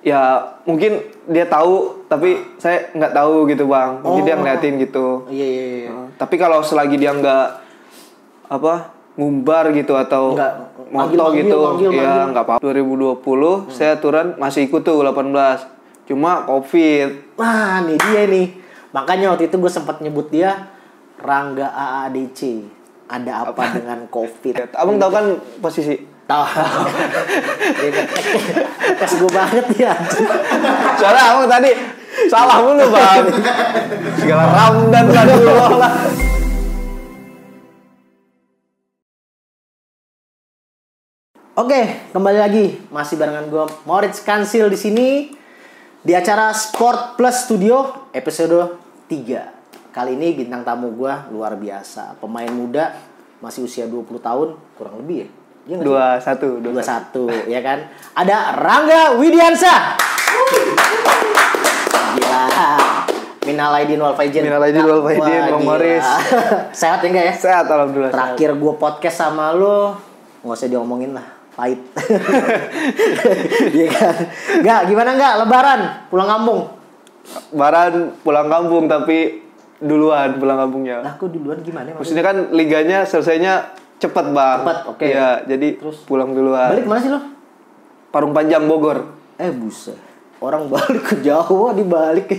ya mungkin dia tahu tapi saya nggak tahu gitu bang mungkin dia Oh. ngeliatin gitu Iya iya iya. Tapi kalau selagi dia nggak apa ngumbar gitu atau Nggak, moto manggil, gitu manggil, manggil, ya nggak apa 2020 saya aturan masih ikut tuh 18 cuma covid Nah, nih dia nih. Makanya waktu itu gue sempat nyebut dia Rangga AADC. Ada apa, dengan COVID? abang tahu kan posisi Tahu. Pas gue banget ya. soalnya abang tadi salah mulu bang segala ramdan tadi lah Oke, kembali lagi masih barengan gue Moritz Kansil di sini di acara Sport Plus Studio episode 3. Kali ini bintang tamu gue luar biasa, pemain muda masih usia 20 tahun kurang lebih ya. Iya dua satu dua satu. ya kan? Ada Rangga Widiansa gila. Minal aidin wal faizin. Minal aidin wal faizin, Bang. Moris. sehat ya enggak ya? Sehat alhamdulillah terakhir gue podcast sama lo nggak usah diomongin lah. Pahit. Iya kan? Nggak gimana nggak? Lebaran pulang kampung? Baran pulang kampung tapi duluan pulang kampungnya. Lah kok duluan? Gimana maksudnya kan liganya selesainya cepet bang. Cepet, oke. Iya, jadi Terus? pulang duluan. Balik mana sih lo? Parung Panjang Bogor. Eh buset. Orang balik ke Jawa dibalik.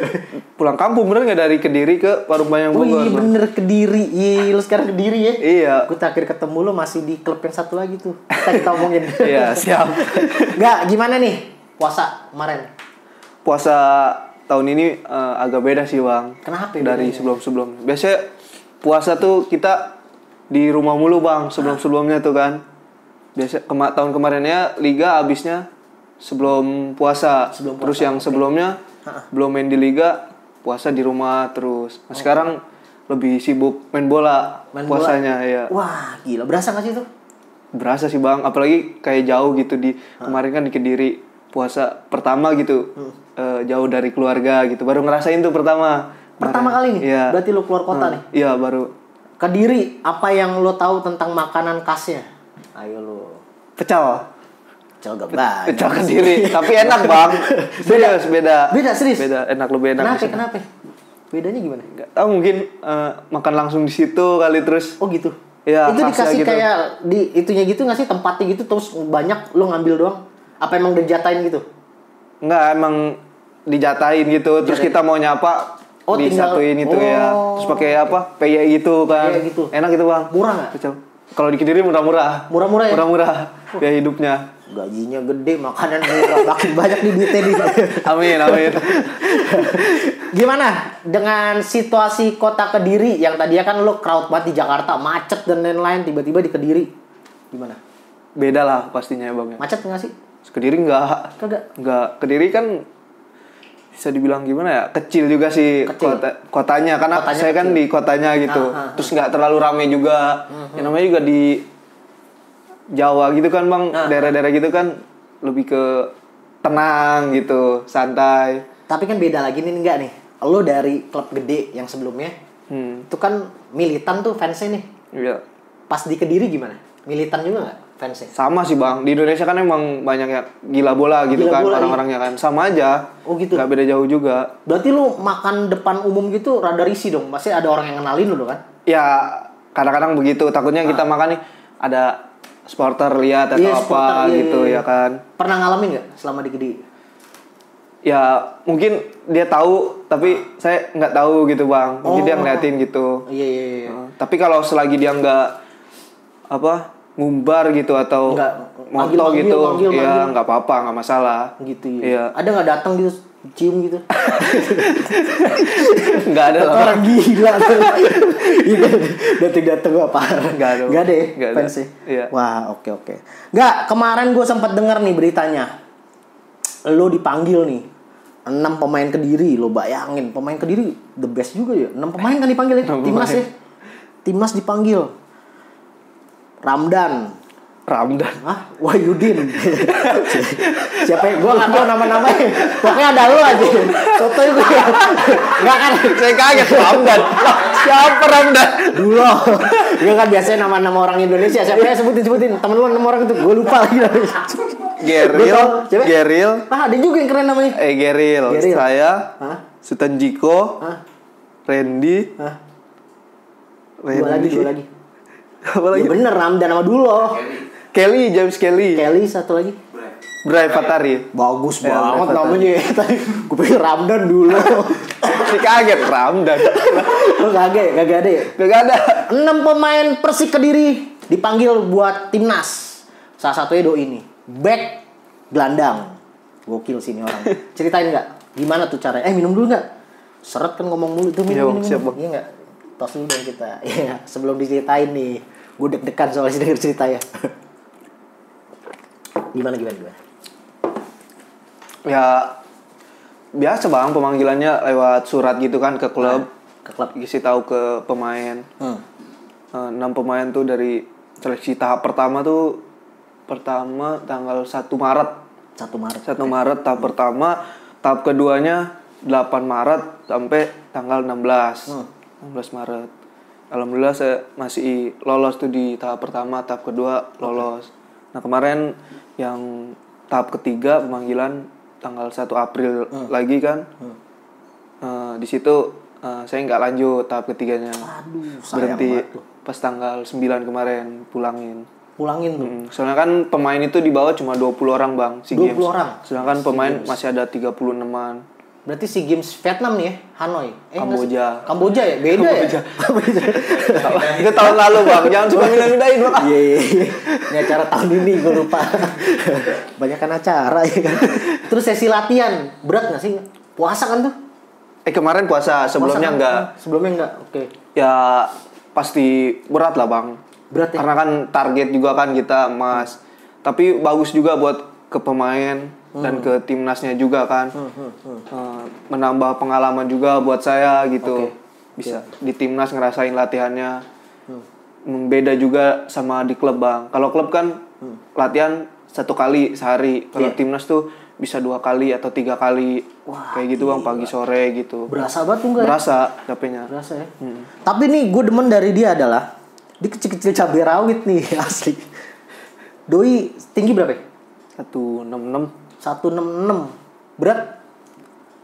Pulang kampung bener nggak? Dari Kediri ke Parung Panjang Oh Bogor iya bener. Kediri. Iya lu sekarang Kediri ya? Iya. Gue terakhir ketemu lu masih di klub yang satu lagi tuh. Kita kita omongin iya siap. Nggak gimana nih? Puasa kemarin? Puasa tahun ini eh, agak beda sih bang. Kenapa dari bedanya? sebelum sebelum biasanya puasa tuh kita di rumah mulu bang sebelum sebelumnya tuh kan. Biasa kema tahun kemarinnya liga habisnya sebelum puasa. Sebelum terus yang sebelumnya belum main di liga puasa di rumah terus. Nah, sekarang lebih sibuk main bola Oh. Main bola? puasanya ya Wah gila. Berasa gak sih tuh? berasa sih bang. Apalagi kayak jauh gitu di kemarin kan di kediri puasa pertama gitu. Hmm. eh, jauh dari keluarga gitu. Baru ngerasain tuh pertama Pertama kali nih? iya. Berarti lu keluar kota nih? iya baru Kediri apa yang lo tahu tentang makanan khasnya? Ayo lo pecel Cel gak banyak pecel kediri tapi enak bang serius beda Beda serius? beda enak lebih enak Kenapa kenapa? Bedanya gimana? Nggak tahu mungkin eh, makan langsung di situ kali terus Oh gitu? Iya, Itu dikasih gitu. kayak di itunya gitu gak sih tempatnya gitu terus banyak lo ngambil doang? Apa emang dijatain gitu? Enggak emang dijatain gitu terus kita mau nyapa Oh, tinggal- disatuin itu ya. Oh. terus pakai apa? PY gitu kan. PY gitu. enak itu bang. Murah nggak? Kalau di kediri murah-murah. Murah-murah ya? murah-murah biaya hidupnya. Gajinya gede makanan murah. Makin banyak di duitnya di amin amin. Gimana dengan situasi kota kediri? Yang tadinya kan lo crowd banget di Jakarta macet dan lain-lain tiba-tiba di kediri. Gimana? Beda lah pastinya ya bang ya. Macet nggak sih? Kediri enggak kagak? Enggak kediri kan bisa dibilang gimana ya kecil juga sih Kecil. kota kotanya. Karena Kotanya saya kan kecil. di kotanya gitu. Ah, ah, terus nggak terlalu rame juga. Yang namanya juga di Jawa gitu kan bang. Ah. daerah-daerah gitu kan lebih ke tenang gitu santai. Tapi kan beda lagi nih enggak nih. Lo dari klub gede yang sebelumnya hmm. itu kan militan tuh fansnya nih. Iya. Pas di kediri gimana? Militan juga nggak fansnya. Sama sih bang. Di Indonesia kan emang banyak ya gila bola gitu Gila kan bola, iya. orang-orangnya kan. Sama aja. Oh, gitu. nggak beda jauh juga. Berarti lo makan depan umum gitu rada risih dong. Pasti ada orang yang kenalin lo kan? Ya kadang-kadang begitu. Takutnya kita makan nih ada supporter lihat atau Iya, apa supporter, iya, gitu iya, ya kan. Pernah ngalamin nggak selama di kediri ya mungkin dia tahu tapi saya nggak tahu gitu bang. Mungkin dia Oh. ngeliatin gitu. Iya iya iya. Uh, tapi kalau selagi dia nggak apa ngumbar gitu atau Nggak, moto manggil, gitu manggil, ya manggil. nggak apa-apa nggak masalah gitu ya. Iya. Ada nggak datang gitu cium gitu? nggak ada lah Orang gila. Iya, datang datang apa? Nggak ada. Nggak ada. ya Nggak ada. fansnya? Iya. Wah oke oke. Nggak kemarin gue sempat dengar nih beritanya. Lo dipanggil nih. Enam pemain kediri lo bayangin pemain kediri the best juga ya enam pemain kan dipanggil ya timnas ya timnas dipanggil Ramdan Ramdan Hah? Wahyudin. Siapa yang gue nggak tahu nama-namanya. Pokoknya ada lu aja. Soto gue. Enggak kan? saya kaget Ramdan Lah, siapa Ramdan Dulu. Gue kan biasanya nama-nama orang Indonesia. Siapa yang sebutin sebutin. Temen lu nama orang itu gue lupa lagi. namanya. Geril, Gua? Geril, Ah, ada juga yang keren namanya. eh Geril, Geril. saya, Hah? Sutanjiko, Hah? Randy, Hah? Randy, Dua lagi, dua lagi. Apa Ya bener Ramdan sama dulu. Kelly, James Kelly, Kelly satu lagi. Bray Fatari. Bagus Ya, banget namanya ya. Tadi gue pikir Ramdan dulu. Si kaget Ramdan. Lu kagak, kagak ada ya? Gak ada. 6 pemain Persik Kediri dipanggil buat timnas. Salah satunya Doi ini. Back gelandang. Gokil sih ini orang. Ceritain nggak? Gimana tuh caranya? Eh minum dulu nggak? Seret kan ngomong mulu itu Iya, minum, minum, siap, minum. Iya nggak? Tos dulu dong kita. Iya, sebelum diceritain nih. Gue deg-degan soalnya denger cerita ya. gimana gimana gimana? Ya biasa bang pemanggilannya lewat surat gitu kan ke klub. Ke klub. Kasih tahu ke pemain. Hmm. Eh, enam pemain tuh dari seleksi tahap pertama tuh pertama tanggal 1 Maret. 1 Maret. 1 Maret tahap pertama, tahap keduanya 8 Maret sampai tanggal 16. Hmm. 16 Maret. Alhamdulillah saya masih lolos tuh di tahap pertama, tahap kedua lolos. Nah, kemarin yang tahap ketiga pemanggilan tanggal 1 April lagi kan. Eh, di situ eh, saya nggak lanjut tahap ketiganya. Aduh, Berhenti pas tanggal 9 kemarin pulangin. Pulangin tuh. Hmm, Soalnya kan pemain itu di bawah cuma 20 orang bang si 20 games. orang? Sedangkan pemain masih ada 36an. Berarti si Games Vietnam nih ya, Hanoi. Eh? Kamboja. Kamboja ya? Beda ya? Kamboja. itu tahun lalu bang, jangan suka mindah-mindahin bang. Iya, iya, iya. Ini acara tahun ini gue lupa. Banyak kan acara ya kan. Terus sesi latihan, berat gak sih? Puasa kan tuh? Eh kemarin puasa, sebelumnya Puasa kan? enggak. Sebelumnya enggak, oke. Ya pasti berat lah bang. Berat ya? Karena kan target juga kan kita emas. Tapi bagus juga buat ke pemain Hmm. dan ke timnasnya juga kan. Eh, menambah pengalaman juga buat saya gitu. Bisa di timnas ngerasain latihannya. Hmm, Beda juga sama di klub bang. Kalau klub kan latihan satu kali sehari. Kalau Iya. timnas tuh bisa dua kali atau tiga kali. Kayak gitu bang pagi sore gitu. Berasa banget enggak ya? Berasa capeknya. Berasa ya. Tapi nih gue demen dari dia adalah dia kecil-kecil cabai rawit nih asli. Doi tinggi berapa ya? 166 166. Berat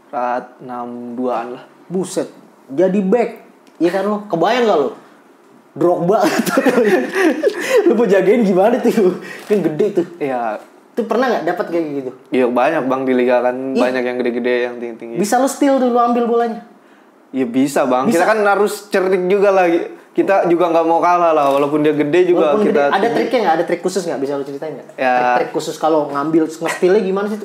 Rat 62an lah. Buset, jadi back. Iya kan lo? Kebayang gak lo? Drogba Lu mau jagain gimana tuh? Kan gede tuh. Iya, Tuh pernah gak dapat kayak gitu? iya banyak bang di liga kan banyak yang gede-gede yang tinggi-tinggi. Bisa lo steal tuh, lo ambil bolanya. Iya bisa bang. Kita kan harus cerdik juga lah. Kita juga nggak mau kalah lah. Walaupun dia gede juga Walaupun kita. gede, ada triknya nggak? Ada trik khusus nggak? Bisa lo ceritain nggak? Ya. Trik-trik khusus kalau ngambil nge-stealnya gimana sih?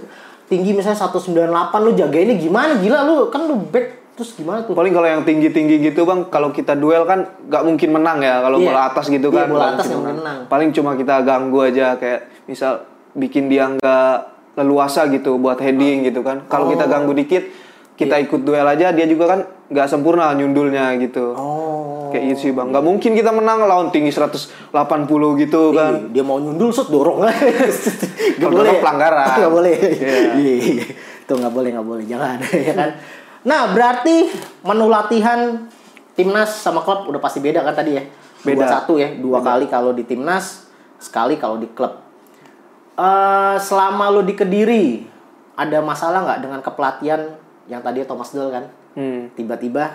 Tinggi misalnya 198 lu jagainnya gimana? Gila lu kan lu back terus gimana tuh? Paling kalau yang tinggi-tinggi gitu bang, kalau kita duel kan nggak mungkin menang ya. Kalau Iya. bola atas gitu Iya, kan. bola atas nggak mungkin menang. Paling cuma kita ganggu aja kayak misal bikin dia nggak leluasa gitu buat heading gitu kan. Kalau kita Oh. ganggu dikit, kita Iya. ikut duel aja dia juga kan nggak sempurna nyundulnya gitu. Oh. Kayak gitu sih bang. Nggak mungkin kita menang lawan tinggi 180 gitu kan. Ih, dia mau nyundul set dorong. Gak boleh. pelanggaran. Gak boleh. Iya. Tuh nggak boleh nggak boleh jangan ya kan. Nah berarti menu latihan timnas sama klub udah pasti beda kan tadi ya. Beda. Dua satu ya dua kali kalau di timnas sekali kalau di klub. eh selama lu di kediri ada masalah nggak dengan kepelatihan yang tadi Thomas Doll kan? Hmm. Tiba-tiba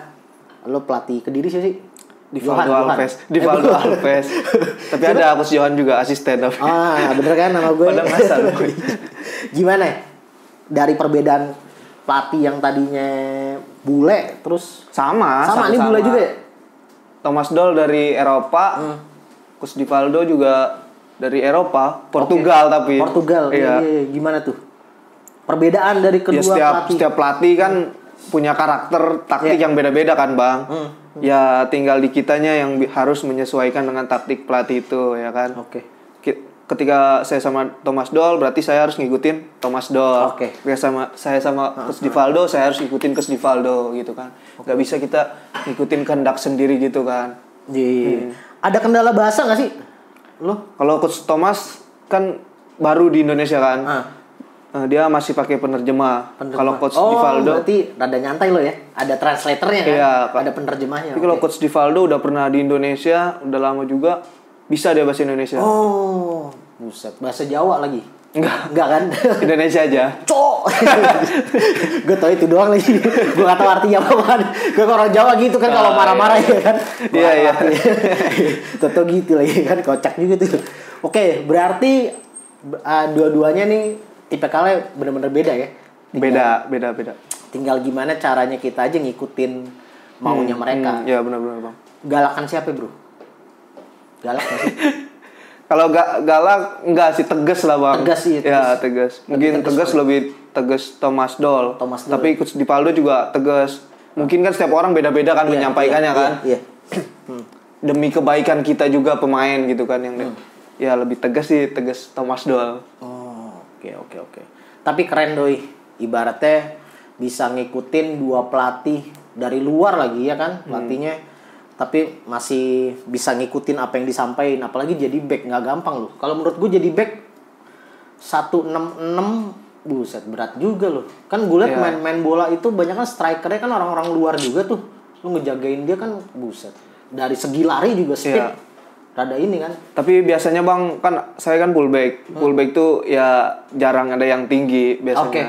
lu pelatih kediri sih sih. Di Valdo. Alves, di Eh, Valdo bukan. Alves. Tapi ada Agus Johan juga asisten tapi. Ah, bener kan nama gue? Pada ngasal. Gimana ya? Dari perbedaan pelatih yang tadinya bule terus Sama, sama, ini bule juga ya? Thomas Doll dari Eropa. Hmm. Kus Di Valdo juga dari Eropa, Portugal tapi. Portugal. Iya. Iya. iya, Gimana tuh? Perbedaan dari kedua Ya setiap pelatih. setiap pelatih kan punya karakter taktik Iya. yang beda-beda kan, Bang. Hmm. Ya tinggal di kitanya yang harus menyesuaikan dengan taktik pelatih itu, ya kan. Oke. Ki- Ketika saya sama Thomas Doll, berarti saya harus ngikutin Thomas Doll. Oke. Ketika sama saya sama Coach Divaldo, saya harus ngikutin Coach Divaldo gitu kan. Gak bisa kita ngikutin kehendak sendiri gitu kan. Iya. Ada kendala bahasa nggak sih? Lo? Kalau Coach Thomas kan baru di Indonesia kan. Ah. Eh, Dia masih pakai penerjemah. Penerjemah. Kalau Coach oh, Divaldo, berarti rada nyantai lo ya. Ada translatornya kan? Iya. Ada penerjemahnya. tapi kalau oke. Coach Divaldo udah pernah di Indonesia, udah lama juga, bisa dia bahasa Indonesia. Oh, Buset, bahasa Jawa lagi. Enggak. Enggak kan? Indonesia aja. Cok. gue tau itu doang lagi. gue gak tau artinya apa kan. Gue orang Jawa gitu kan kalau Ah, marah-marah iya. ya kan. Iya, iya. Toto gitu lagi kan kocak juga tuh. Oke, berarti uh, dua-duanya nih tipe kalian bener-bener beda ya. Beda, beda, beda. Tinggal gimana caranya kita aja ngikutin maunya mereka. Hmm, ya benar-benar bang. Galakan siapa, Bro? Galak gak sih? Kalau ga, galak enggak sih tegas lah bang. Tegas sih, Ya tegas. Mungkin tegas tegas, lebih tegas Thomas Doll. Thomas Doll. Tapi ikut di Paldo juga tegas. Mungkin kan setiap orang beda-beda kan Iya, menyampaikannya iya, kan. Iya. Demi kebaikan kita juga pemain gitu kan yang Hmm. ya lebih tegas sih tegas Thomas Doll. Oh, oke oke oke. Tapi keren doi. Ibaratnya bisa ngikutin dua pelatih dari luar lagi ya kan pelatihnya. Tapi masih bisa ngikutin apa yang disampaikan. Apalagi jadi back nggak gampang loh. Kalau menurut gue jadi back 166 buset berat juga loh. Kan gue liat Iya. main-main bola itu banyak kan strikernya kan orang-orang luar juga tuh. Lu ngejagain dia kan buset. Dari segi lari juga speed. Iya. Rada ini kan. Tapi biasanya bang kan saya kan fullback. Hmm. Fullback tuh ya jarang ada yang tinggi biasanya. Oke.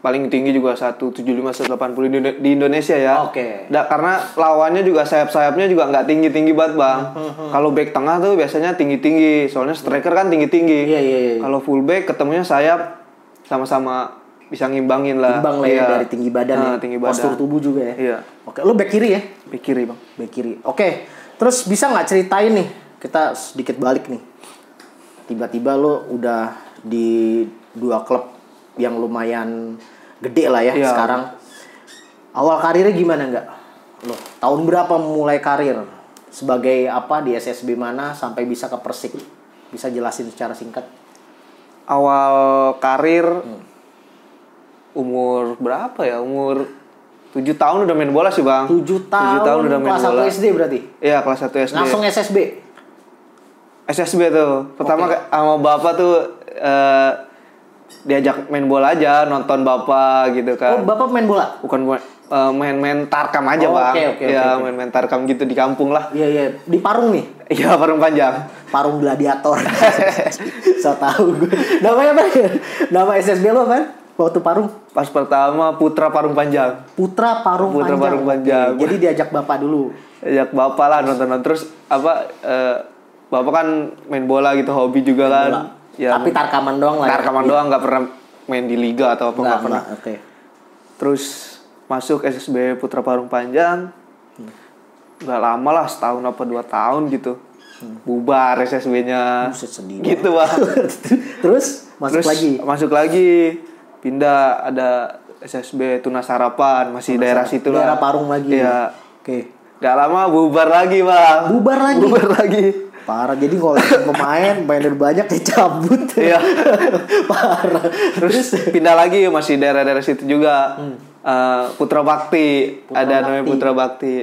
Paling tinggi juga 175 180 di di Indonesia ya. Oke. Da- karena lawannya juga sayap-sayapnya juga nggak tinggi-tinggi banget bang. Hmm, Kalau back tengah tuh biasanya tinggi-tinggi. Soalnya striker kan tinggi-tinggi. Iya iya iya. Kalau fullback ketemunya sayap sama-sama bisa ngimbangin lah. Imbang lah ya Iya. dari tinggi badan Nah, ya. tinggi badan. Postur tubuh juga ya. Iya. Oke, lu back kiri ya? Back kiri bang. Back kiri. Oke. Terus bisa nggak ceritain nih? Kita sedikit balik nih. Tiba-tiba lu udah di dua klub yang lumayan gede lah ya Iya. sekarang. Awal karirnya gimana nggak? Lo tahun berapa mulai karir? Sebagai apa di SSB mana sampai bisa ke Persik? Bisa jelasin secara singkat? Awal karir Hmm. umur berapa ya? Umur 7 tahun udah main bola sih bang. 7 tahun, Tujuh tahun udah main kelas 1 bola. SD berarti? Iya kelas 1 SD. Langsung SSB? SSB tuh. Pertama Oke. kayak sama bapak tuh eh, diajak main bola aja, nonton bapak gitu Oh, kan. Bapak main bola? Bukan main- eh, main-main tarkam aja Oh, bang. oke, oke, Iya oke, oke. main-main tarkam gitu di kampung lah. Iya, iya. Di Parung nih? Iya parung panjang. Parung Gladiator. so tahu gue. Namanya apa? Nama SSB lo apa? Waktu Parung? Pas pertama Putra Parung Panjang. Putra Parung Putra Panjang. Parung Panjang. Oke, Jadi diajak Bapak dulu. Ajak bapak lah nonton-nonton terus apa eh, bapak kan main bola gitu hobi juga kan. Bola. Ya, Tapi tarkaman doang lah. ya? tarkaman doang nggak pernah main di liga atau apa nggak pernah. Oke. Terus masuk SSB Putra Parung Panjang. Gak lama lah setahun apa dua tahun gitu. Bubar SSB-nya. Buset, sedih Gitu bang. Terus masuk Terus lagi. Masuk lagi. Pindah ada SSB Tunas Harapan masih daerah situ lah. Daerah Parung lagi. Iya. Oke. Gak lama bubar lagi bang. Bubar lagi. Bubar lagi. Parah. Jadi kalau pemain, pemain udah banyak dicabut. Iya. Parah. Terus pindah lagi masih daerah-daerah situ juga. Eh, Putra Bakti. Hmm. Putra ada namanya. Putra Bakti.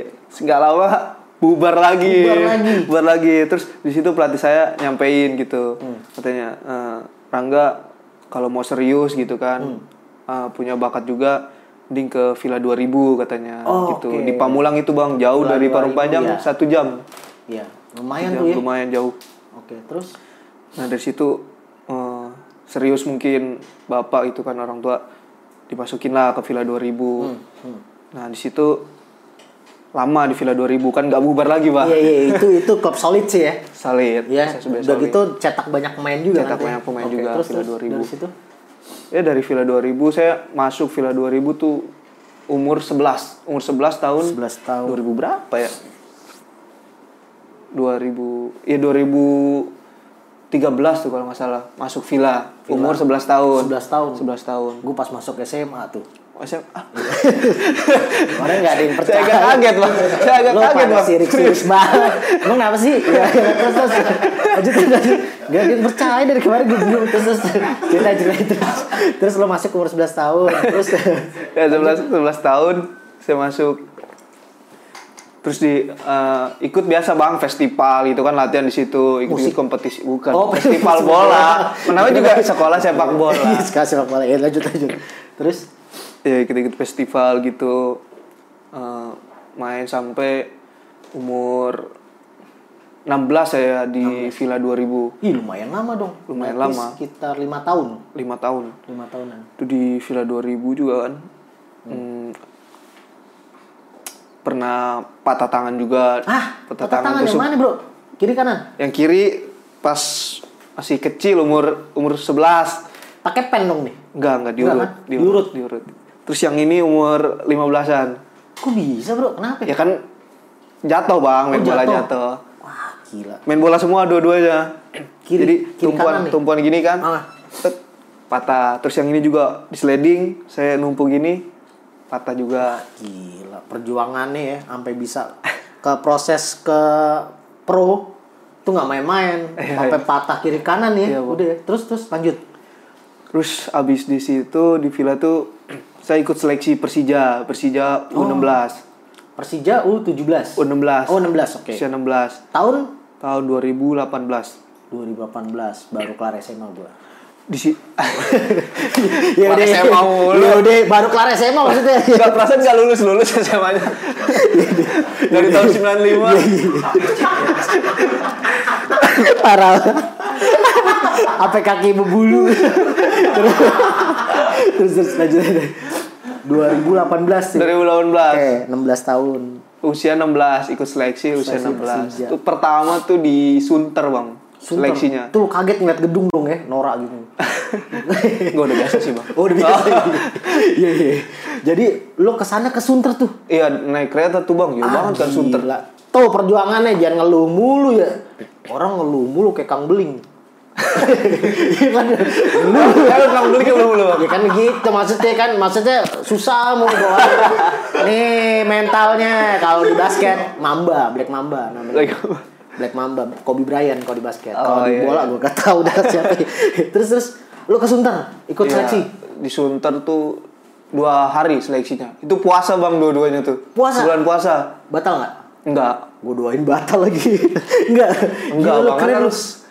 Gak lama bubar lagi. Bubar lagi. Bubar lagi. Terus di situ pelatih saya nyampein gitu. Hmm. Katanya eh, Rangga kalau mau serius gitu kan. Hmm. eh, punya bakat juga mending ke Villa 2000 katanya Oh, gitu. oke. Di Pamulang itu Bang, jauh Villa dari Parung 2000 Panjang ya. satu jam. Iya. Lumayan Jam, tuh ya. Lumayan jauh. Oke. Terus? Nah dari situ eh, serius mungkin bapak itu kan orang tua dimasukin lah ke Villa 2000. Hmm. Nah di situ lama di Villa 2000 kan nggak bubar lagi pak. Iya, iya. Itu, itu klub solid sih ya. Salid. Iya, SSB udah Salid. gitu cetak banyak pemain juga Cetak nanti. banyak pemain Oke, juga, Terus, Villa terus 2000. dari situ? Ya dari Villa 2000 saya masuk Villa 2000 tuh umur 11 umur 11 tahun 11 tahun. 2000 berapa ya 2000 ya 2013 tuh kalau nggak salah masuk Villa umur 11 tahun 11 tahun. 11 tahun Gue pas masuk SMA tuh. Oh, saya, ah, Orang nggak ada yang saya percaya. agak kaget bang saya agak Lo kaget bang sirik-sirik banget. Emang kenapa sih? Ya, terus terus lanjut lanjut. Gak ada yang percaya dari kemarin gue bingung terus terus cerita cerita terus. Terus lo masuk umur 11 tahun. Terus ya 11 11 tahun saya masuk terus di eh, ikut biasa bang festival itu kan latihan di situ ikut, Musik. kompetisi bukan Oh, festival bola namanya juga sekolah sepak bola Iya, sekarang sepak bola. Ya lanjut lanjut. Terus ya ikut ikut festival gitu Eh, main sampai umur 16 saya di Villa 2000 Ih lumayan lama dong. Lumayan Berarti lama. Sekitar lima tahun. 5 tahun. Lima tahunan. Itu di Villa 2000 juga kan. Hmm, pernah patah tangan juga. Ah, patah patah tangan yang tusuk. mana bro? Kiri kanan? Yang kiri pas masih kecil umur umur 11. Pakai pen dong nih. Enggak, enggak diurut, Enggak kan? diurut, diurut. Terus yang ini umur 15-an. Kok bisa bro? Kenapa? Ya kan jatuh, Bang, main Oh, bola jatuh. Wah gila. Main bola semua dua-duanya. Kiri- Jadi kiri tumpuan tumpuan gini kan. Ah. Tek, patah. Terus yang ini juga di sliding, saya numpuk gini, patah juga. Gila perjuangannya ya sampai bisa ke proses ke pro tuh nggak main-main Iya, sampai patah kiri kanan ya Iya, udah terus terus lanjut Terus abis di situ di villa tuh saya ikut seleksi Persija, Persija Oh. U16. Persija U17 U16. oh 16 oke. Usia 16 tahun? Tahun 2018. 2018 baru kelar SMA gua. Di si ya Kelar SMA mulu. ya udah baru kelar SMA maksudnya. Gak perasaan gak lulus lulus SMA-nya dari tahun 95 parah. Apa kaki berbulu terus terus, terus lanjut 2018 sih 2018 Oke, 16 tahun. usia 16 ikut seleksi usia Seleksi 16 Persija. itu pertama tuh di Sunter bang Sunter. seleksinya Tuh lu kaget ngeliat gedung dong ya, norak gitu. gue udah biasa sih bang Oh, udah biasa. Iya, iya. Jadi lu ke sana ke Sunter tuh. iya naik kereta tuh bang jauh banget kan Ah, Sunter gila. Tuh perjuangannya jangan ngeluh mulu ya. Orang ngeluh mulu kayak Kang Beling. Kalau kamu beli belum belum Ya kan gitu maksudnya kan maksudnya susah mau bawa. Nih mentalnya kalau di basket Mamba, Black Mamba namanya. Black Black Mamba, Kobe Bryant kalau di basket. Oh, kalau di iya, bola iya. gue gak tahu dah siapa. terus terus lu ke Sunter ikut Iya, seleksi. di Sunter tuh dua hari seleksinya itu puasa bang dua-duanya tuh Puasa? bulan puasa Batal nggak? enggak Gue doain batal lagi. Enggak. enggak Gila, bang kan harus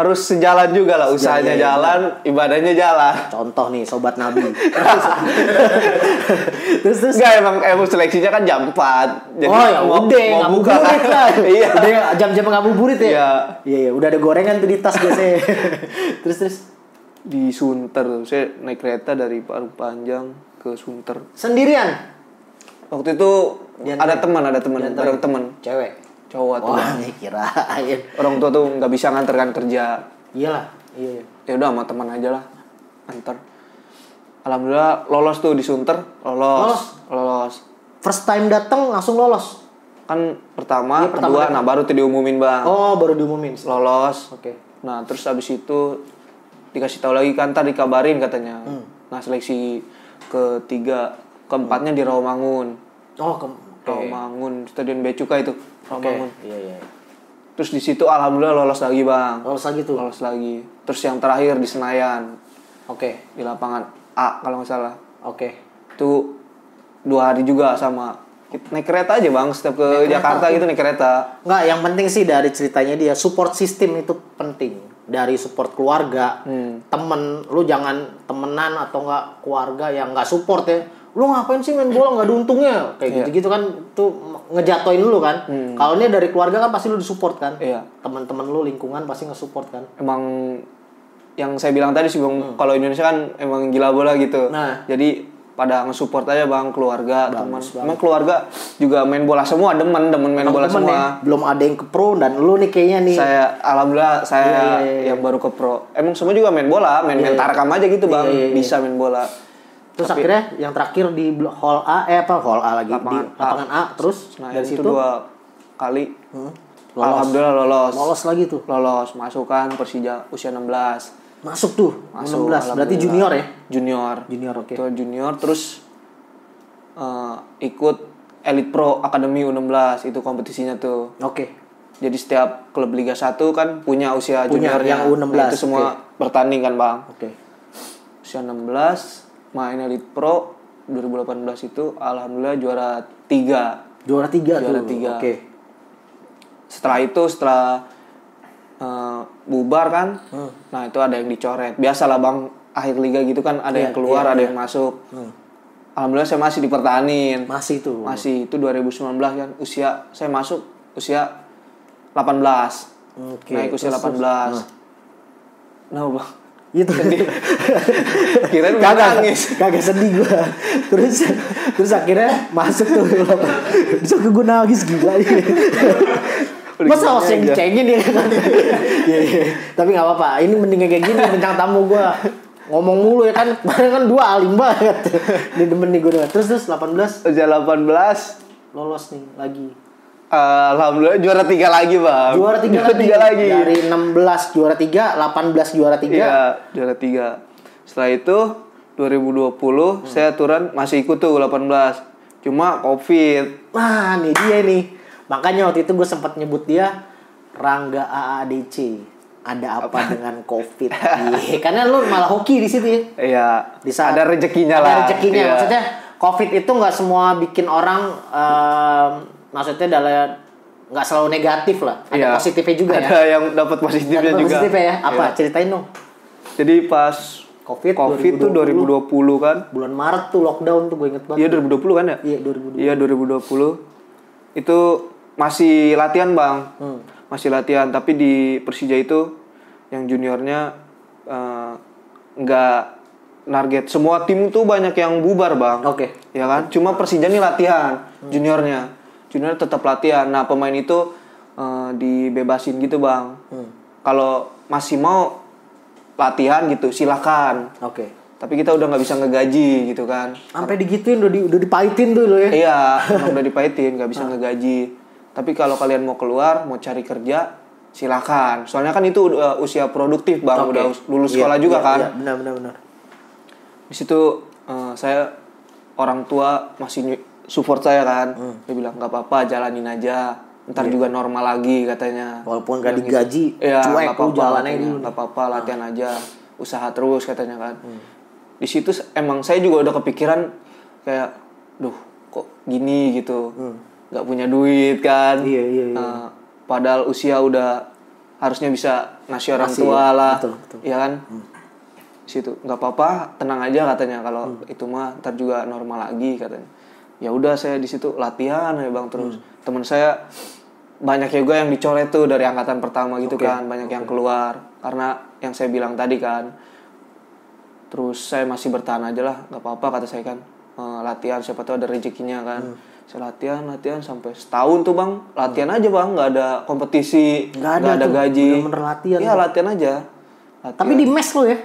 harus sejalan juga lah usahanya iya, jalan ibadahnya jalan Contoh nih sobat Nabi. terus terus Enggak emang emang seleksinya kan jam 4 oh ya mau- udah mau buka kan. lah. iya Udah jam-jam ngabuburit ya. Iya. Iya iya udah ada gorengan tuh di tas biasanya. terus terus di Sunter tuh saya naik kereta dari Parung Panjang ke Sunter sendirian. waktu itu Diantarin. ada teman ada teman bareng teman Cewek. Cowok tuh Wah, kirain. orang tua tuh nggak bisa nganterkan kerja Iyalah. Iya iya. ya udah sama teman aja lah antar alhamdulillah lolos tuh di Sunter lolos lolos, First time datang langsung lolos. kan pertama, Iya, pertama kedua datang. nah baru tuh diumumin bang Oh, baru diumumin. lolos Oke. nah terus abis itu dikasih tahu lagi kan ntar dikabarin katanya Hmm. nah seleksi ketiga keempatnya di Rawamangun Oh, ke Rawamangun Stadion Becuka itu Oke. Rawamangun Iya iya. terus di situ alhamdulillah lolos lagi bang Lolos lagi tuh. lolos lagi terus yang terakhir di Senayan Oke. di lapangan A kalau nggak salah Oke. itu dua hari juga sama naik kereta aja bang setiap ke Jakarta gitu naik kereta Enggak, yang penting sih dari ceritanya dia support system itu penting. Dari support keluarga, Hmm. temen, lu jangan temenan atau enggak keluarga yang enggak support ya. Lu ngapain sih main bola nggak ada untungnya? Iya. Kayak gitu-gitu kan tuh ngejatoin lu kan. Kalau ini dari keluarga kan pasti lu disupport kan. Hmm. Iya. Teman-teman lu lingkungan pasti nge-support kan. emang yang saya bilang tadi sih bang kalau Indonesia kan emang gila bola gitu Hmm. Nah. jadi pada nge-support aja bang keluarga teman emang keluarga juga main bola semua demen demen main bola Temen semua ya, belum ada yang ke pro dan lu nih kayaknya nih. saya alhamdulillah saya Iya, iya, iya. yang baru ke pro emang semua juga main bola main main tarakam aja gitu bang Iya, iya, iya. bisa main bola Terus akhirnya yang terakhir di hall A eh apa hall A lagi Lapangan di lapangan A, terus nah dari itu situ dua kali Hmm, alhamdulillah lolos lolos lagi tuh. lolos masukkan Persija usia 16 Masuk tuh, Masuk, 16. Berarti junior ya? junior Junior oke. Itu junior terus eh, ikut Elite Pro Academy U16 itu kompetisinya tuh. Oke. Jadi setiap klub Liga 1 kan punya usia Punya, juniornya. yang U16, Nah, itu semua bertanding kan, Bang. Oke. Usia 16 main Elite Pro 2018 itu alhamdulillah juara 3. Juara tiga Juara tuh. tiga. Oke. Setelah itu setelah eh, bubar kan, Hmm. nah itu ada yang dicoret. Biasalah Bang, akhir liga gitu kan ada yang Iya, keluar, iya, ada iya. yang masuk. Hmm. Alhamdulillah saya masih dipertahanin. Masih tuh. Masih itu 2019 kan usia saya masuk usia 18 Oke. naik usia terus, 18 terus. nah bang Gitu. kirain gue kagak nangis kagak sedih gua. Terus terus akhirnya masuk tuh. Terus aku gue nangis gila. Masa host yang dicengin ya? Kan Iya, iya. tapi nggak apa-apa. Ini mending kayak gini bintang tamu gua. Ngomong mulu ya kan. Kemarin kan dua alim banget. Ini demen nih gue terus terus 18 usia 18 lolos nih lagi Alhamdulillah juara tiga lagi bang juara tiga lagi tiga lagi dari 16 juara tiga 18 juara tiga Iya, juara tiga. Setelah itu 2020 saya aturan masih ikut tuh 18. Cuma Covid. Nah, nih dia nih. Makanya waktu itu gue sempat nyebut dia Rangga AADC. Ada apa, dengan COVID? Iya, karena lu malah hoki di situ ya. Iya, Di saat ada rezekinya ada lah. rezekinya. Iya. Maksudnya COVID itu nggak semua bikin orang em, maksudnya dalam nggak selalu negatif lah. Ada Iya. positifnya juga Ada ya. yang dapat positifnya Ada juga. positifnya ya. Apa? Iya. Ceritain dong. Jadi pas COVID, Covid tuh 2020 kan. Bulan Maret tuh lockdown tuh gue inget banget. Iya 2020 kan ya? Iya, 2020. Iya 2020. Itu masih latihan, Bang. Hmm. Masih latihan, tapi di Persija itu yang juniornya eh, nggak target. Semua tim tuh banyak yang bubar, Bang. Oke. Ya kan? Cuma Persija nih latihan juniornya. Junior tetap latihan. Nah, pemain itu eh, dibebasin gitu, Bang. Hmm. Kalau masih mau latihan gitu, silakan. Oke. Tapi kita udah nggak bisa ngegaji gitu kan. Sampai digituin udah di, udah dipahitin tuh lo ya. Iya, udah dipahitin, nggak bisa ngegaji. Tapi kalau kalian mau keluar, mau cari kerja, silakan. Soalnya kan itu udah usia produktif, bang. Oke. Udah us- lulus Iya, sekolah juga iya, kan. Iya, benar benar benar. Di situ eh, saya orang tua masih support saya kan. Hmm. Dia bilang nggak apa-apa, jalanin aja. Ntar Iya. juga normal lagi katanya. Walaupun gak digaji, Iya, cuek nggak katanya. dulu. Nggak apa-apa, latihan aja. Usaha terus katanya kan. Hmm. Di situ emang saya juga udah kepikiran kayak, duh kok gini gitu. nggak punya duit kan. Hmm. Iya, iya, iya. Eh, padahal usia udah harusnya bisa ngasih orang Masih, tua lah. betul, betul. Iya kan? Di situ nggak apa-apa, tenang aja katanya kalau Hmm. itu mah ntar juga normal lagi katanya. Ya udah saya di situ latihan ya bang terus. Hmm. Teman saya banyak juga yang dicoret tuh dari angkatan pertama gitu Oke, kan, banyak yang keluar karena yang saya bilang tadi kan. Terus saya masih bertahan aja lah, nggak apa-apa kata saya kan. Eh, latihan siapa tahu ada rezekinya kan. Hmm. Saya latihan, latihan sampai setahun tuh bang, latihan aja bang, nggak ada kompetisi, Nggak ada tuh, gaji. bener-bener latihan. Iya latihan aja. Latihan. Tapi di mes lo ya.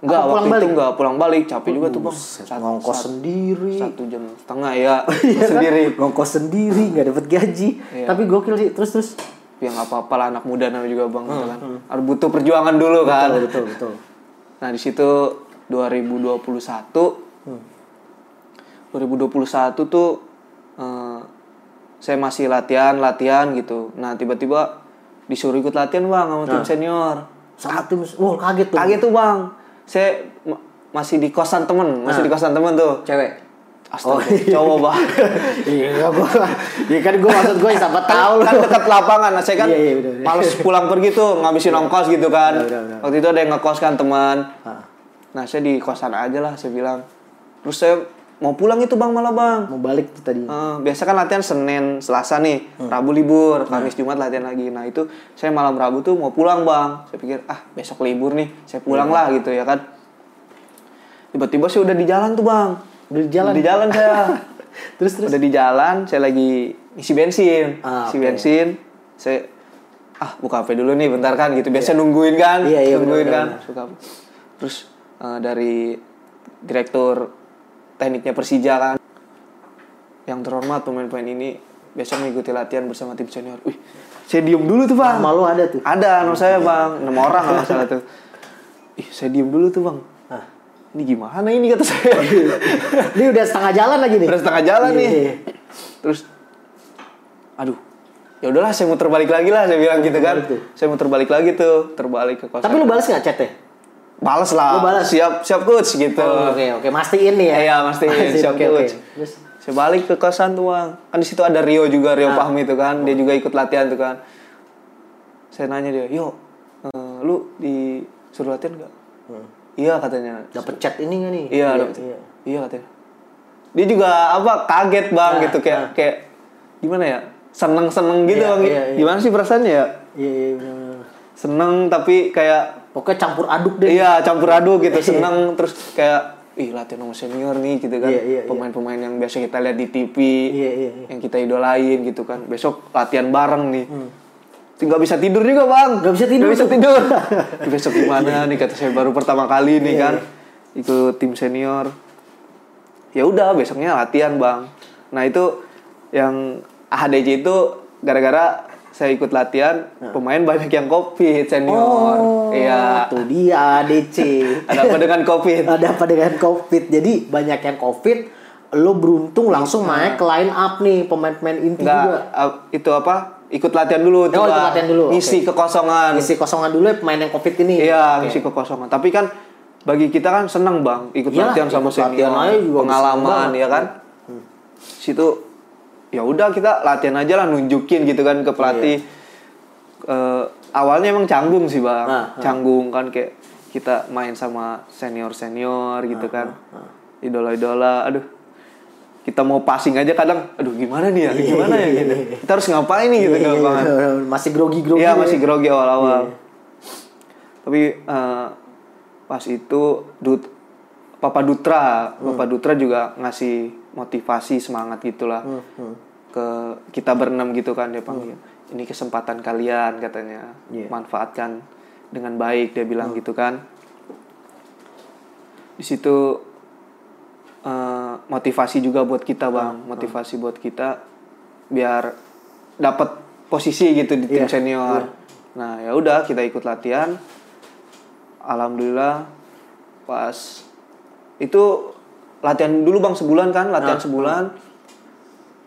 Enggak, Apa waktu pulang itu balik? enggak pulang balik, capek juga tuh bang. Buset, Sat- ngongkos sat- sendiri. Satu jam setengah ya, Iya kan? sendiri. Ngongkos sendiri, nggak dapat gaji. Iya. Tapi gokil sih. Terus terus. Ya nggak apa-apa lah anak muda namanya juga bang, gitu kan. Harus butuh perjuangan dulu kan. Hmm, Betul betul betul. Nah di situ 2021, Hmm. 2021 tuh eh, saya masih latihan latihan gitu. Nah tiba-tiba disuruh ikut latihan bang sama Nah. tim senior. Sama tim, wah kaget tuh. Kaget tuh bang, saya ma- masih di kosan temen, masih Nah. di kosan temen tuh. Cewek. Astaga, Oh, iya. cowok bang. Iya gua. Iya kan gua maksud gua siapa tahu kan dekat lapangan, nah saya kan Iya, iya, bener, bener. males pulang pergi tuh ngabisin ongkos gitu kan. Bener, bener, bener. Waktu itu ada yang ngekos kan teman. Ah, Nah saya di kosan aja lah saya bilang. Terus saya mau pulang itu bang malah bang. Mau balik tuh tadi. Eh, biasa kan latihan Senin, Selasa nih, Hmm. Rabu libur, Kamis Jumat latihan lagi. Nah itu saya malam Rabu tuh mau pulang bang. Saya pikir ah besok libur nih, saya pulang Iya. lah gitu ya kan. Tiba-tiba saya udah di jalan tuh bang. Udah di jalan. Udah di jalan saya. Terus terus. Udah di jalan, saya lagi isi bensin, Ah, isi bensin. Saya ah buka HP dulu nih bentar kan gitu. Biasa nungguin kan, Iya, iya, nungguin benar, kan. Buka HP. Terus eh, dari direktur tekniknya Persija kan, yang terhormat pemain-pemain ini besok mengikuti latihan bersama tim senior. Wih, saya diem dulu tuh bang. Nama lu ada tuh. Ada nama saya bang, enam orang kalau salah tuh. Ih, saya diem dulu tuh bang. Ah. Ini gimana ini kata saya. Ini udah setengah jalan lagi nih. Udah setengah jalan Iya, nih. iya. Terus aduh. Ya udahlah saya muter balik lagi lah saya bilang gitu kan. Saya muter balik lagi tuh, terbalik ke kosan. Tapi lu balas nggak chatnya? Balas lah. Lu balas? Siap siap coach gitu. Oh, Oke oke, mastiin nih ya. Iya, mastiin. Siap, Oke oke. coach. Terus Saya balik ke kosan tuh bang. Kan di situ ada Rio juga, Rio Ah. Fahmi itu kan. Dia juga ikut latihan tuh kan. Saya nanya dia, yo, eh, lu disuruh latihan gak? Iya katanya. dapat chat ini nggak nih? Iya, dapet. iya. katanya. Dia juga apa kaget bang Nah, gitu kayak nah. kayak gimana ya? seneng-seneng gitu Iya, bang iya, iya. gimana sih perasaannya ya Iya, iya benar-benar. seneng tapi kayak Pokoknya campur aduk deh. iya campur aduk gitu seneng terus kayak ih latihan sama senior nih gitu kan. Iya, iya, iya. pemain-pemain yang biasa kita lihat di TV Iya, iya, iya. yang kita idolain gitu kan. Besok latihan bareng nih. Nggak bisa tidur juga bang. Hmm. Nggak bisa tidur. Nggak bisa tidur. Besok gimana nih? Kata saya baru pertama kali nih Iya, kan ikut tim senior. Ya udah besoknya latihan bang. Nah itu yang AHDJ itu gara-gara saya ikut latihan pemain banyak yang covid senior Nah. Oh, iya Tuh dia ADC. ada apa dengan covid Ada apa dengan COVID? Jadi banyak yang COVID, lo beruntung langsung naik ke line up nih pemain-pemain inti Enggak, juga. uh, itu apa? Ikut latihan dulu Oh, ikut latihan dulu, Ngisi kekosongan. Ngisi kosongan dulu ya pemain yang COVID ini. Iya, ngisi kekosongan. Tapi kan bagi kita kan seneng, Bang, ikut Iyalah, latihan sama ikut latihan senior, aja juga pengalaman ya kan. Situ ya udah kita latihan aja lah nunjukin gitu kan ke pelatih. Eh, awalnya emang canggung sih, Bang. Nah, canggung kan kayak kita main sama senior-senior gitu kan. Nah, Idola-idola, aduh. Kita mau passing aja kadang, aduh gimana nih ya, Iya, gimana ya gitu. Kita harus ngapain nih gitu Iya, kan, iya, iya. Masih grogi-grogi. Iya ya. masih grogi awal-awal. Iya. Tapi eh, pas itu Dut, Papa Dutra, Hmm. Papa Dutra juga ngasih motivasi semangat gitulah Hmm, ke kita berenam gitu kan dia panggil. Ini kesempatan kalian katanya, Iya. manfaatkan dengan baik dia bilang gitu kan. Di situ eh, motivasi juga buat kita bang, motivasi buat kita biar dapat posisi gitu di tim Iya, senior. Nah ya udah kita ikut latihan. Alhamdulillah pas itu latihan dulu bang sebulan kan, latihan sebulan.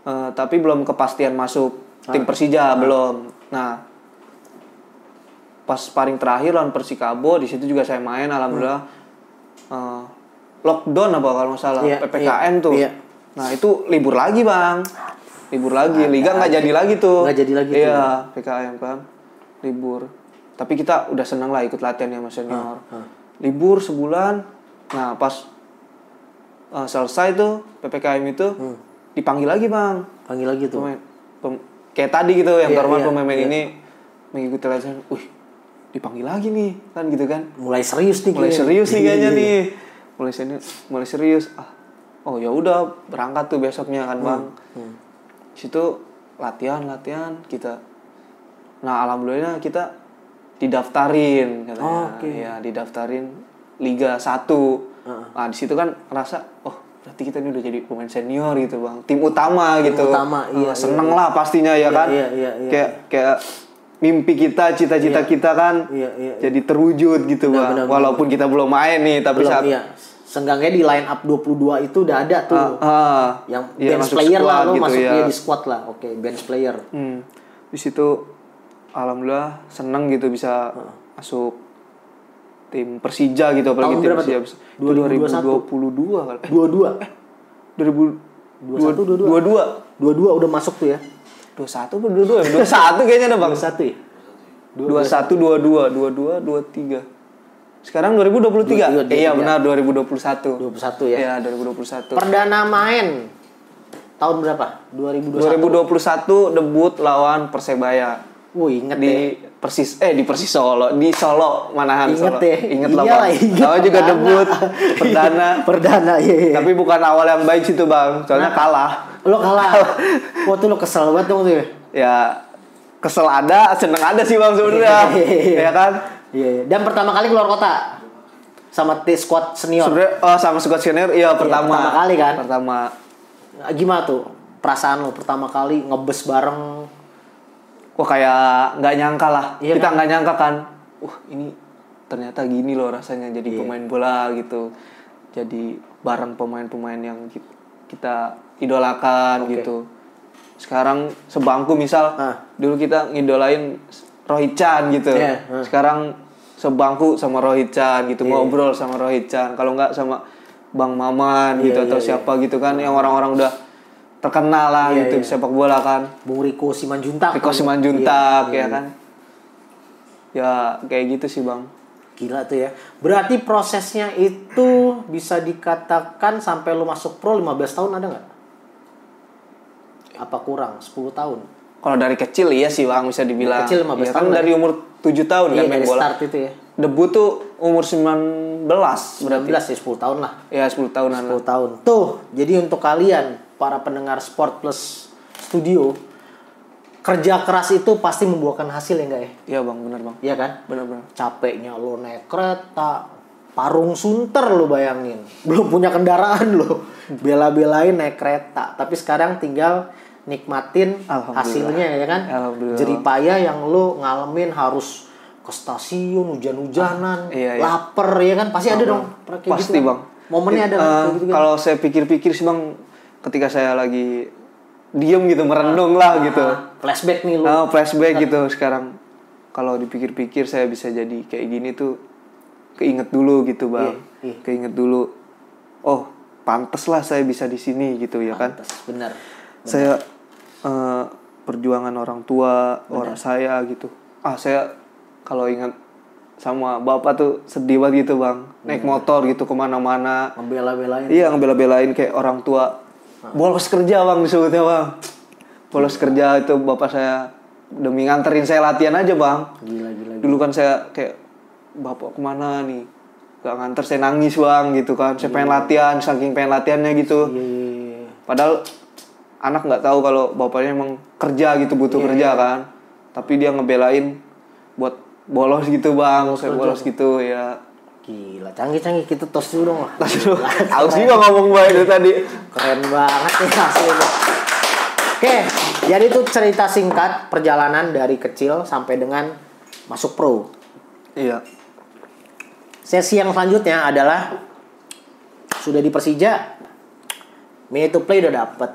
Eh, tapi belum kepastian masuk tim Persija belum. Nah pas paling terakhir lawan Persikabo di situ juga saya main alhamdulillah. Eh, lockdown apa kalau nggak salah Iya, ppkm iya, tuh. Iya. nah itu libur lagi bang. Libur lagi liga nggak jadi lagi tuh. Nggak jadi lagi iya ppkm kan libur. Tapi kita udah seneng lah ikut latihan sama senior. Ah, libur sebulan. Nah pas eh, selesai tuh ppkm itu Hmm. Dipanggil lagi bang Panggil lagi tuh. pemain pem- kayak tadi gitu yang Iya, normal iya, pemain iya. ini mengikuti latihan wih dipanggil lagi nih kan gitu kan Mulai serius nih mulai kayaknya. serius nih kayaknya Iya. nih mulai serius mulai serius ah oh ya udah berangkat tuh besoknya kan bang Hmm. situ latihan latihan kita nah alhamdulillah kita didaftarin katanya Oke. ya didaftarin Liga 1 nah di situ kan ngerasa oh berarti kita ini udah jadi pemain senior gitu bang tim utama gitu utama, iya, Ah, seneng lah pastinya ya Iya, kan iya, iya, iya. kayak kayak mimpi kita cita-cita kita kan Iya, iya, iya. jadi terwujud gitu bang benar, walaupun kita belum main nih tapi Belum, saat iya. Seenggaknya di line up 22 itu udah ada tuh. ah, yang iya, bench player lah lo gitu masuk ya. dia di squad lah. Oke, bench player. Hmm. Di situ alhamdulillah seneng gitu bisa masuk tim Persija gitu apalagi Tahun tim berapa Persija. tuh? Itu 2022 kali. Eh, 22. 2022. 22. 22 udah masuk tuh ya. 21 apa 22? 21 kayaknya ada Bang. 21 ya? 21 22 22 23. Sekarang 2023. 23. Eh, iya benar 2021. 21 ya. Iya, 2021. Perdana main tahun berapa? 2021. 2021 debut lawan Persebaya. Wih, inget di ya. Persis eh di Persis Solo di Solo Manahan Inget Solo ya. inget lah bang. Awal juga Perdana. debut perdana Perdana, iya, iya. tapi bukan awal yang baik situ bang soalnya kalah Lo kalah. Wah tuh lo kesel banget dong tuh ya. ya kesel ada seneng ada sih bang sebenarnya Iya. ya kan Iya, iya. Dan pertama kali keluar kota sama T squad senior. sebenarnya oh sama squad senior iya pertama pertama kali kan? pertama Gimana tuh perasaan lo pertama kali ngebes bareng? Wah kayak nggak nyangka lah. Iya kita nggak nyangka kan? Wah ini ternyata gini loh rasanya jadi Iya. pemain bola gitu. Jadi bareng pemain-pemain yang ki- kita idolakan gitu. Sekarang sebangku misal Ah. dulu kita ngidolain Rohit Chan gitu. Iya, ah. sekarang sebangku sama Rohit Chan gitu ngobrol sama Rohit Chan. Kalau nggak sama Bang Maman gitu Iya, atau iya, siapa gitu kan yang orang-orang udah terkenal lah Iya, gitu iya. sepak bola kan Bung Riko Simanjuntak. Riko kan? Simanjuntak Iya, ya iya. kan ya kayak gitu sih bang Gila tuh ya. Berarti prosesnya itu bisa dikatakan sampai lu masuk pro 15 tahun ada nggak? Apa kurang? 10 tahun? Kalau dari kecil iya sih bang bisa dibilang. Kecil 15 Iya, kan tahun lah dari umur 7 tahun Iya kan main bola. start itu ya. Debut tuh umur 19 berarti. 19 ya 10 tahun lah. Ya 10 tahunan. 10 tahun. Tuh, jadi untuk kalian para pendengar Sport Plus Studio, kerja keras itu pasti membuahkan hasil ya enggak ya? Iya bang, benar bang. Iya kan? Benar-benar. Capeknya lo naik kereta, parung sunter lo bayangin. Belum punya kendaraan lo. Bela-belain naik kereta. Tapi sekarang tinggal nikmatin hasilnya ya kan? Alhamdulillah. Jeripaya yang lo ngalamin harus ke stasiun hujan-hujanan, iya, iya. lapar ya kan? Pasti ada dong. Pasti gitu kan? bang. Momennya ada kayak gitu kan? Kalau saya pikir-pikir sih bang, ketika saya lagi diem gitu merenung lah gitu. Ah, flashback nih lo. Nah, flashback gitu sekarang. Kalau dipikir-pikir saya bisa jadi kayak gini tuh keinget dulu gitu bang. Iya, iya. Keinget dulu. Oh, pantes lah saya bisa di sini gitu ya kan. Bener. Saya eh, perjuangan orang tua, orang saya gitu. Ah, saya kalau ingat sama bapak tuh sedih banget gitu bang. Naik motor gitu ke mana-mana. Ngebela-belain. Iya ngebela-belain kayak orang tua. Bolos kerja bang disebutnya bang. Bolos kerja itu bapak saya demi nganterin saya latihan aja bang. Gila, gila. Dulu kan saya kayak bapak ke mana nih? Gak nganter saya nangis bang gitu kan. Saya pengen latihan saking pengen latihannya gitu. Iya, iya, iya. Padahal anak nggak tahu kalau bapaknya emang kerja gitu butuh kerja kan. Tapi dia ngebelain buat bolos gitu bang. saya bolos gitu ya. Gila, canggih-canggih kita tos dulu dong lah. Aku sih ngomong banget dari tadi. Keren banget nih hasilnya. Oke, jadi itu cerita singkat perjalanan dari kecil sampai dengan masuk pro. Iya. Sesi yang selanjutnya adalah sudah di Persija, minute to play udah dapet,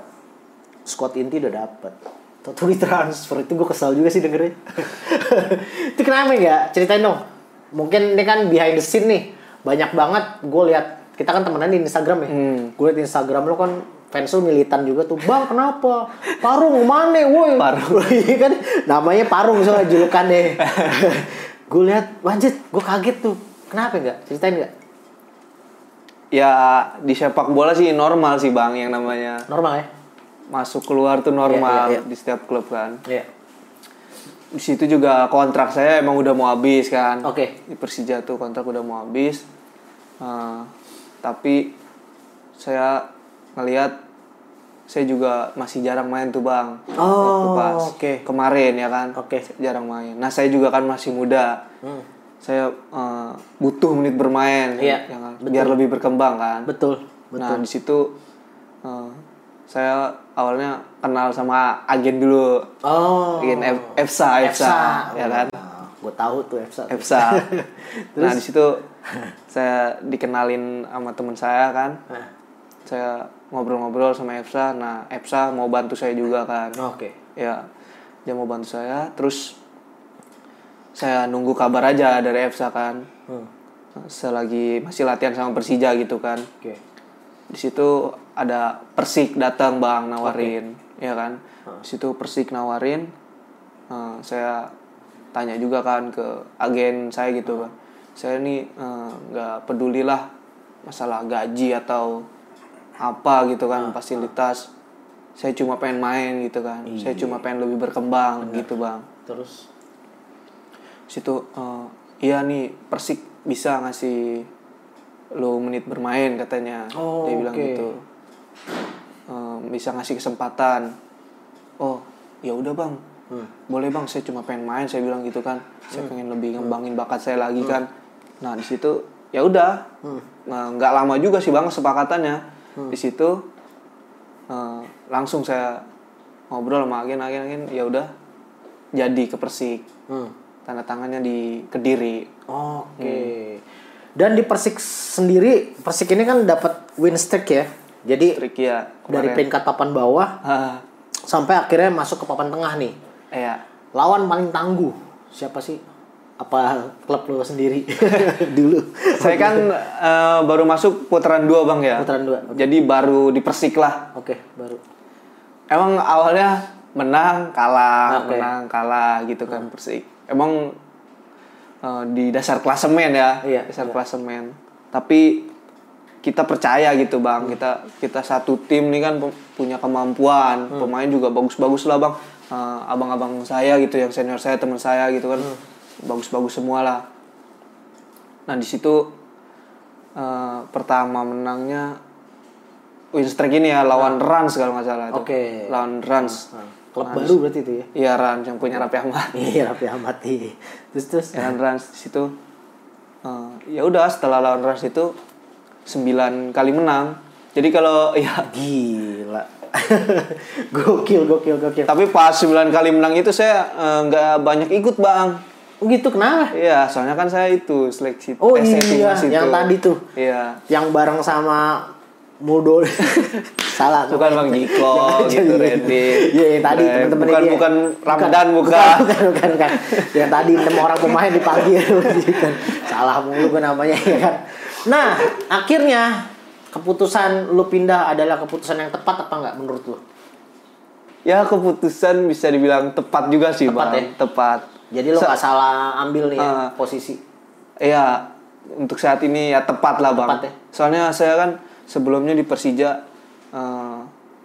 squad inti udah dapet. Toto transfer itu gue kesal juga sih dengernya. itu kenapa ya? Ceritain dong. Mungkin ini kan behind the scene nih. Banyak banget gue lihat kita kan temenan di Instagram ya. Hmm. Gue liat Instagram lo kan fans lu militan juga tuh. Bang kenapa? Parung mana woi? Parung. Iya kan namanya Parung soalnya julukannya. gue lihat lanjut, gue kaget tuh. Kenapa enggak? Ceritain enggak? Ya di sepak bola sih normal sih bang yang namanya Normal ya? masuk keluar tuh normal Iya, iya, iya. di setiap klub kan. Iya. Di situ juga kontrak saya emang udah mau habis kan. Oke. Di Persija tuh kontrak udah mau habis. Eh, tapi saya ngelihat saya juga masih jarang main tuh bang. Oh, Waktu pas oke. kemarin ya kan. Oke. Jarang main. Nah saya juga kan masih muda. Hmm. Saya eh, butuh menit bermain. Iya, ya kan? Biar lebih berkembang kan. Betul. Nah di situ eh, saya awalnya kenal sama agen dulu, Oh. agen EFSA, EFSA, ya kan, gue tahu tuh EFSA. EFSA. nah di situ saya dikenalin sama teman saya kan, Nah, saya ngobrol-ngobrol sama EFSA. Nah EFSA mau bantu saya juga kan, Oke. ya dia mau bantu saya. Terus saya nunggu kabar aja dari EFSA kan, Hmm. selagi masih latihan sama Persija gitu kan. Oke. di situ ada Persik datang bang nawarin ya kan? Di situ Persik nawarin eh, saya tanya juga kan ke agen saya gitu kan saya ini eh, nggak peduli lah masalah gaji atau apa gitu kan fasilitas. Saya cuma pengen main gitu kan. Saya cuma pengen lebih berkembang gitu bang. Terus? Situ eh, iya nih Persik bisa ngasih lo menit bermain katanya. Oh, dia bilang oke. gitu bisa ngasih kesempatan. Oh ya udah bang. Hmm. boleh bang saya cuma pengen main saya bilang gitu kan. Saya pengen lebih ngembangin bakat saya lagi kan. Nah di situ ya udah. Nah, nggak lama juga sih bang kesepakatannya. Di situ eh, langsung saya ngobrol sama agen. Agen agen ya udah. Jadi ke Persik. Hmm. tanda tangannya di Kediri. Oke. Dan di Persik sendiri, Persik ini kan dapat win streak ya. Jadi ya dari peringkat papan bawah Ah, sampai akhirnya masuk ke papan tengah nih. ya Lawan paling tangguh siapa sih? Apa klub lo sendiri dulu? saya kan eh, baru masuk putaran dua bang ya Putaran dua. jadi baru di Persik lah Oke, baru. emang awalnya menang kalah Oke. menang kalah gitu kan Persik emang eh, di dasar klasemen ya Iya, dasar klasemen tapi kita percaya gitu bang. Kita kita satu tim nih kan punya kemampuan. Pemain juga bagus-bagus lah bang. Eh, abang-abang saya gitu yang senior saya teman saya gitu kan. Bagus-bagus semua lah. Nah di situ eh, pertama menangnya win streak ini ya lawan Rans kalau nggak salah itu. Oke. lawan Rans. Nah, klub baru berarti itu ya? Iya Rans yang punya Raffi Ahmad. Iya Raffi Ahmad iya. Terus terus? Ya Rans di situ. Eh, ya udah setelah lawan Rans itu 9 kali menang jadi kalau ya gila gokil gokil gokil tapi pas 9 kali menang itu saya eh, nggak banyak ikut bang oh gitu kenapa Iya, soalnya kan saya itu seleksi Oh iya, itu. yang tadi tuh. Iya. yang bareng sama Mudo salah Bukan Bang Jiko, gitu, Randy. Iya, yang tadi Eh, teman-teman bukan- dia. bukan Ramdan, bukan. bukan. Bukan, bukan, bukan. Yang tadi enam orang pemain dipanggil kan. Salah mulu gue namanya ya kan. Nah, akhirnya keputusan lu pindah adalah keputusan yang tepat apa enggak menurut lu? Ya keputusan bisa dibilang tepat juga sih Tepat bang. ya? Tepat. Jadi lu Se- nggak salah ambil nih ya, Ah. posisi. Iya, untuk saat ini ya tepat lah bang. Tepat ya? Soalnya saya kan sebelumnya di Persija eh,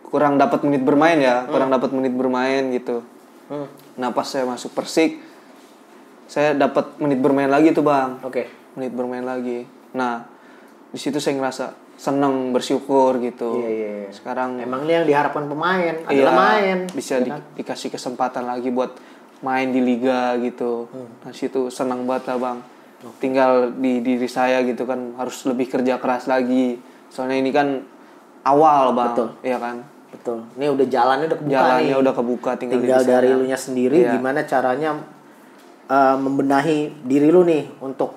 kurang dapat menit bermain ya, kurang dapat menit bermain gitu. Hmm. Nah pas saya masuk Persik, saya dapat menit bermain lagi tuh bang. Oke. menit bermain lagi. Nah, di situ saya ngerasa seneng bersyukur gitu. Iya, iya, iya. Sekarang Emang ini yang diharapkan pemain adalah iya, main. bisa ya di- kan? dikasih kesempatan lagi buat main di liga gitu. Hmm. Nah, situ senang banget lah, Bang. Tinggal di diri saya gitu kan harus lebih kerja keras lagi. Soalnya ini kan awal, Bang. Betul. Iya kan? Betul. Ini udah jalannya udah kebuka Jalannya nih. udah kebuka tinggal, tinggal diri dari saya. lu nya sendiri Iya. gimana caranya uh, membenahi diri lu nih untuk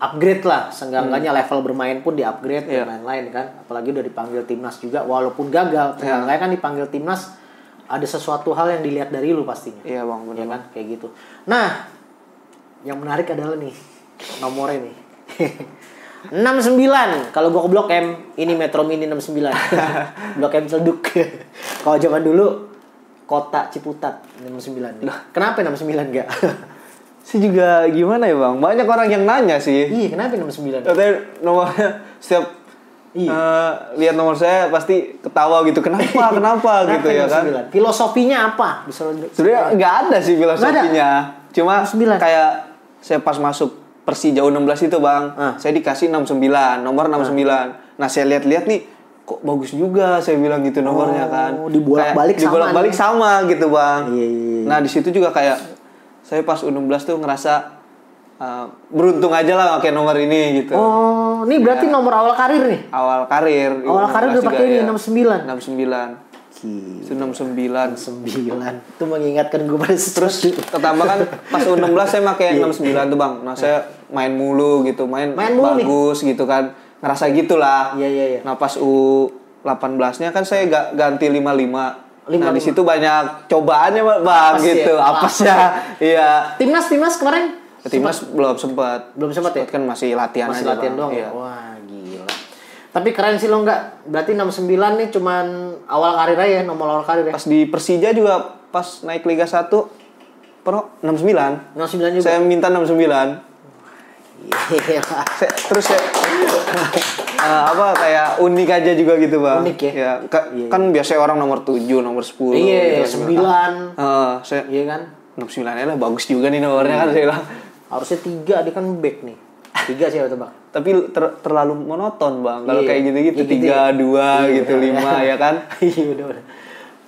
upgrade lah. Seenggaknya level bermain pun di upgrade Hmm. Iya. dan lain-lain kan. Apalagi udah dipanggil timnas juga walaupun gagal. Iya. seenggaknya kan dipanggil timnas ada sesuatu hal yang dilihat dari lu pastinya. Iya, Bang, benar. ya kan? Kayak gitu. Nah yang menarik adalah nih nomornya nih. 69 kalau gua ke Blok M ini Metro Mini 69 Blok M Celduk kalau zaman dulu kota Ciputat 69 kenapa 69 enggak Sih juga gimana ya, Bang? Banyak orang yang nanya sih. iya kenapa 69 Katanya nomornya setiap Iya. eh, lihat nomor saya pasti ketawa gitu. Kenapa? Kenapa gitu ya kan? 69? filosofinya apa bisa Sebenarnya nggak ada sih filosofinya. Cuma 69. kayak saya pas masuk Persija U16 itu, Bang. Ah. Saya dikasih 69, nomor 69. Nah, saya lihat-lihat nih kok bagus juga saya bilang gitu nomornya Oh, kan. dibolak-balik sama dibolak-balik sama gitu, Bang. Iya, iya, iya. Nah, di situ juga kayak saya pas U16 tuh ngerasa uh, beruntung aja lah pakai nomor ini gitu. oh ini berarti nomor awal karir nih Awal karir. awal karir udah U16 juga pakai ini ya. 69 69. Gila. Itu 69. 9 itu mengingatkan gue pada Terus pertama kan pas U16 saya pakai 69 tuh bang. Nah saya main mulu gitu, main, Main mulu nih. bagus gitu kan. Ngerasa gitulah. Iya, iya, iya. Nah pas U18-nya kan saya ga, ganti 55. Nah 55. di situ banyak cobaannya bang Apes ya? gitu. Wah. Apesnya. Iya. timnas timnas kemarin Timnas belum sempat. belum sempat ya kan masih latihan masih aja latihan doang Iya. ya wah gila tapi keren sih lo nggak berarti 69 nih cuman awal karir aja ya, nomor awal karir ya Pas di Persija juga pas naik Liga 1 Pro 69. 69 juga Saya minta 69. Gila. Saya- terus saya eh, apa kayak unik aja juga gitu bang Unik ya? ka- kan biasanya orang nomor 7 nomor 10 iya gitu. 9 Eh, saya iya kan? 69 ya lah bagus juga nih nomornya kan saya bilang. Harusnya tiga dia kan back nih. Tiga sih atau bang? Tapi ter- terlalu monoton bang. Kalau Iya. kayak gitu-gitu Ya gitu tiga ya. dua Iya. gitu lima ya kan? Iya udah udah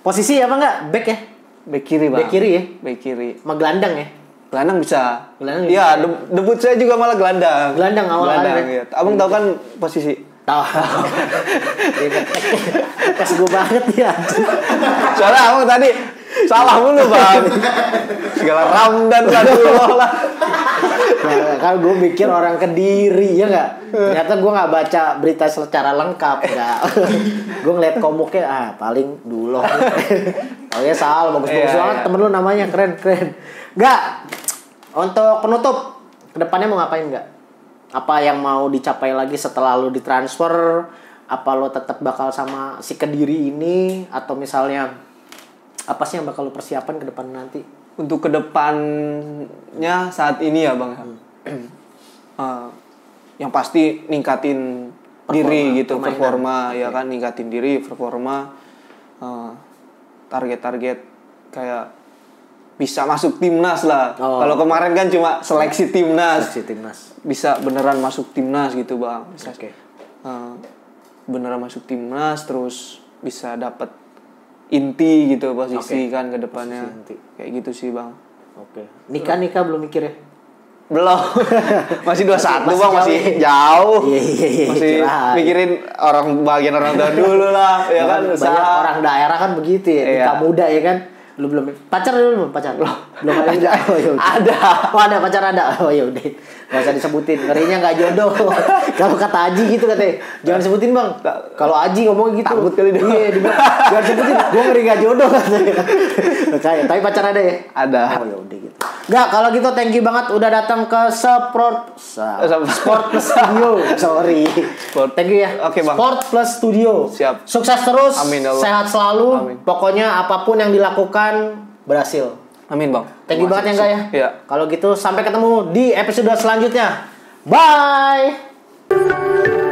posisi apa enggak back ya? Back kiri bang. Back kiri ya? Back kiri. Sama gelandang ya gelandang bisa. Gelandang Iya de- debut saya juga malah gelandang. Gelandang awal gelandang ya? abang tahu kan posisi? Tahu. Tes gue banget ya Soalnya abang tadi. Salah mulu bang. Segala Ramdan lah dulu lah. Nah, kan gue mikir orang kediri ya nggak? Ternyata gue nggak baca berita secara lengkap nggak gue ngeliat komuknya ah paling dulu oh ya salah bagus bagus Iya, banget iya. temen lu namanya keren keren nggak. Untuk penutup ke depannya mau ngapain nggak? Apa yang mau dicapai lagi setelah lu ditransfer? Apa lo tetap bakal sama si kediri ini? Atau misalnya apa sih yang bakal lu persiapan ke depan nanti? Untuk ke depannya saat ini ya bang. Eh, yang pasti ningkatin diri gitu permainan. performa ya kan? Ningkatin diri performa eh, target-target kayak bisa masuk timnas lah. Oh. Kalau kemarin kan cuma seleksi timnas. Si timnas. Bisa beneran masuk timnas gitu, Bang. Oke. eh, beneran masuk timnas terus bisa dapat inti gitu posisi kan ke depannya. Kayak gitu sih, Bang. Oke. Nikah nikah belum mikir ya? Belum. masih 21, Masih Bang, jauh masih jauh. Iya, iya, iya, Masih mikirin orang bagian orang tua dulu lah, ya kan Banyak usaha. orang daerah kan begitu ya, nikah muda ya kan. Lu belum pacar dulu belum pacar? Belum ada. Oh, ya. Ada. Oh, ada pacar ada. Oh ya udah. Gak usah disebutin. Ngerinya nggak jodoh. Kalau kata Aji gitu katanya. Jangan sebutin, Bang. Kalau Aji ngomong gitu. Takut kali dia. Iya, dia bilang, jangan sebutin. Gua ngeri nggak jodoh katanya. Kayak tapi pacar ada ya? Ada. Oh ya udah gitu. Enggak, kalau gitu thank you banget udah datang ke Sport Sport. Plus Studio. Sorry. Sport. Thank you ya. Oke, Bang. Sport Plus Studio. Siap. Sukses terus. Amin, ya Allah. Sehat selalu. Amin. Pokoknya apa pun yang dilakukan berhasil. Amin, Bang. Thank you banget ya enggak ya? Iya. Kalau gitu sampai ketemu di episode selanjutnya. Bye.